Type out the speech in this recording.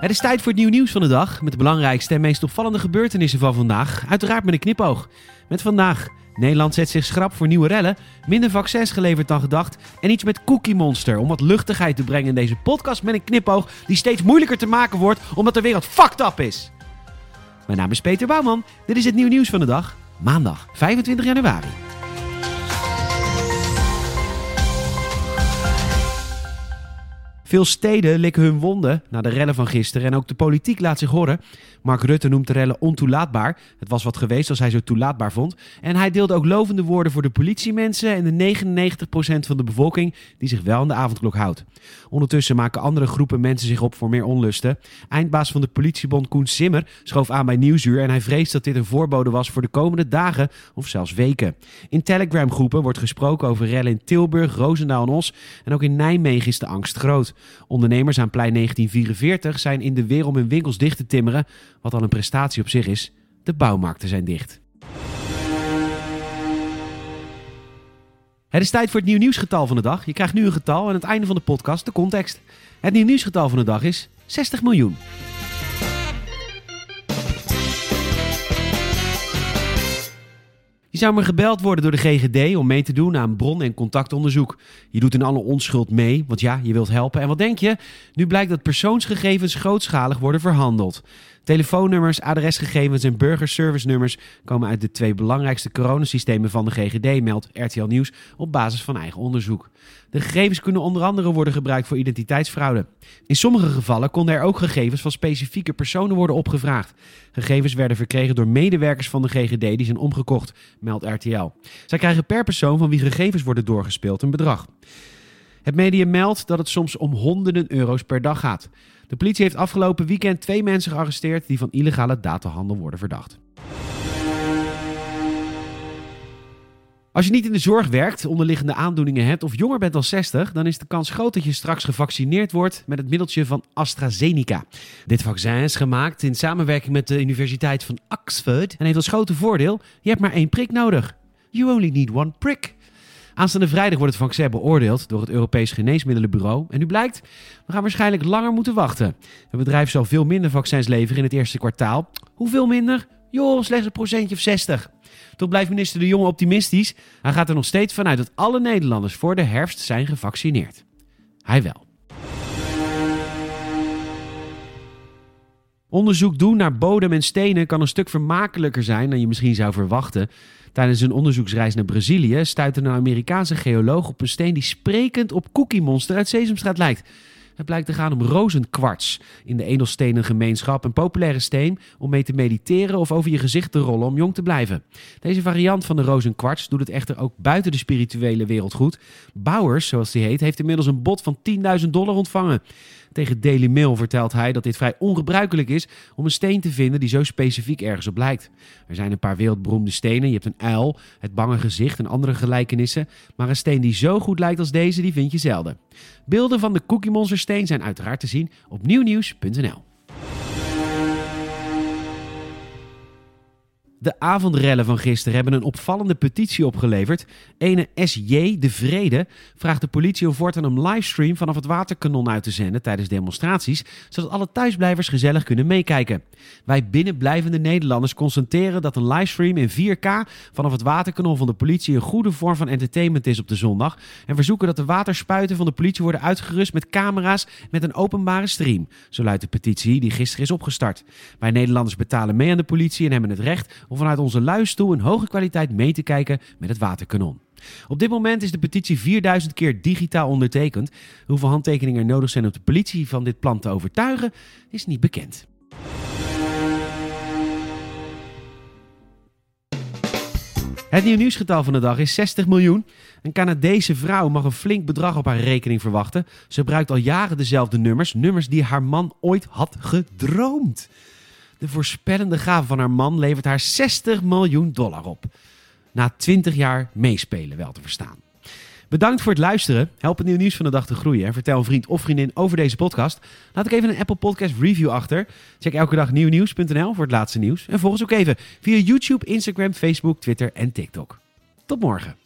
Het is tijd voor het nieuw nieuws van de dag. Met de belangrijkste en meest opvallende gebeurtenissen van vandaag. Uiteraard met een knipoog. Met vandaag. Nederland zet zich schrap voor nieuwe rellen. Minder vaccins geleverd dan gedacht. En iets met Cookie Monster. Om wat luchtigheid te brengen in deze podcast met een knipoog. Die steeds moeilijker te maken wordt omdat de wereld fucked up is. Mijn naam is Peter Bouwman. Dit is het nieuw nieuws van de dag. Maandag 25 januari. Veel steden likken hun wonden na de rellen van gisteren en ook de politiek laat zich horen. Mark Rutte noemt de rellen ontoelaatbaar. Het was wat geweest als hij zo toelaatbaar vond. En hij deelde ook lovende woorden voor de politiemensen en de 99% van de bevolking die zich wel aan de avondklok houdt. Ondertussen maken andere groepen mensen zich op voor meer onlusten. Eindbaas van de politiebond Koen Simmer schoof aan bij Nieuwsuur en hij vreest dat dit een voorbode was voor de komende dagen of zelfs weken. In Telegram-groepen wordt gesproken over rellen in Tilburg, Roosendaal en Os en ook in Nijmegen is de angst groot. Ondernemers aan plein 1944 zijn in de weer om hun winkels dicht te timmeren, wat al een prestatie op zich is. De bouwmarkten zijn dicht. Het is tijd voor het nieuw nieuwsgetal van de dag. Je krijgt nu een getal en aan het einde van de podcast de context. Het nieuw nieuwsgetal van de dag is 60 miljoen. Je zou maar gebeld worden door de GGD om mee te doen aan bron- en contactonderzoek. Je doet in alle onschuld mee, want ja, je wilt helpen. En wat denk je? Nu blijkt dat persoonsgegevens grootschalig worden verhandeld. Telefoonnummers, adresgegevens en burgerservice-nummers komen uit de twee belangrijkste coronasystemen van de GGD, meldt RTL Nieuws op basis van eigen onderzoek. De gegevens kunnen onder andere worden gebruikt voor identiteitsfraude. In sommige gevallen konden er ook gegevens van specifieke personen worden opgevraagd. Gegevens werden verkregen door medewerkers van de GGD die zijn omgekocht, meldt RTL. Zij krijgen per persoon van wie gegevens worden doorgespeeld een bedrag. Het medium meldt dat het soms om honderden euro's per dag gaat. De politie heeft afgelopen weekend twee mensen gearresteerd die van illegale datahandel worden verdacht. Als je niet in de zorg werkt, onderliggende aandoeningen hebt of jonger bent dan 60, dan is de kans groot dat je straks gevaccineerd wordt met het middeltje van AstraZeneca. Dit vaccin is gemaakt in samenwerking met de Universiteit van Oxford en heeft als grote voordeel: je hebt maar één prik nodig. You only need one prick. Aanstaande vrijdag wordt het vaccin beoordeeld door het Europees Geneesmiddelenbureau. En nu blijkt, we gaan waarschijnlijk langer moeten wachten. Het bedrijf zal veel minder vaccins leveren in het eerste kwartaal. Hoeveel minder? Joh, slechts een procentje of 60. Toch blijft minister De Jonge optimistisch. Hij gaat er nog steeds vanuit dat alle Nederlanders voor de herfst zijn gevaccineerd. Hij wel. Onderzoek doen naar bodem en stenen kan een stuk vermakelijker zijn dan je misschien zou verwachten. Tijdens een onderzoeksreis naar Brazilië stuitte een Amerikaanse geoloog op een steen die sprekend op Cookie Monster uit Sesamstraat lijkt. Het blijkt te gaan om rozenkwarts. In de edelstenen gemeenschap een populaire steen om mee te mediteren of over je gezicht te rollen om jong te blijven. Deze variant van de rozenkwarts doet het echter ook buiten de spirituele wereld goed. Bowers, zoals die heet, heeft inmiddels een bod van 10.000 dollar ontvangen. Tegen Daily Mail vertelt hij dat dit vrij ongebruikelijk is om een steen te vinden die zo specifiek ergens op lijkt. Er zijn een paar wereldberoemde stenen. Je hebt een uil, het bange gezicht en andere gelijkenissen. Maar een steen die zo goed lijkt als deze, die vind je zelden. Beelden van de Cookie Monster steen zijn uiteraard te zien op nieuwnieuws.nl. De avondrellen van gisteren hebben een opvallende petitie opgeleverd. Ene SJ de Vrede vraagt de politie om voortaan een livestream vanaf het waterkanon uit te zenden tijdens demonstraties, zodat alle thuisblijvers gezellig kunnen meekijken. Wij binnenblijvende Nederlanders constateren dat een livestream in 4K vanaf het waterkanon van de politie een goede vorm van entertainment is op de zondag en verzoeken dat de waterspuiten van de politie worden uitgerust met camera's met een openbare stream. Zo luidt de petitie die gisteren is opgestart. Wij Nederlanders betalen mee aan de politie en hebben het recht om vanuit onze luistoel een hoge kwaliteit mee te kijken met het waterkanon. Op dit moment is de petitie 4000 keer digitaal ondertekend. Hoeveel handtekeningen er nodig zijn om de politie van dit plan te overtuigen, is niet bekend. Het nieuw nieuwsgetal van de dag is 60 miljoen. Een Canadese vrouw mag een flink bedrag op haar rekening verwachten. Ze gebruikt al jaren dezelfde nummers, nummers die haar man ooit had gedroomd. De voorspellende gave van haar man levert haar 60 miljoen dollar op. Na 20 jaar meespelen wel te verstaan. Bedankt voor het luisteren. Help het nieuw nieuws van de dag te groeien. En vertel een vriend of vriendin over deze podcast. Laat ik even een Apple Podcast review achter. Check elke dag nieuwnieuws.nl voor het laatste nieuws. En volg ons ook even via YouTube, Instagram, Facebook, Twitter en TikTok. Tot morgen.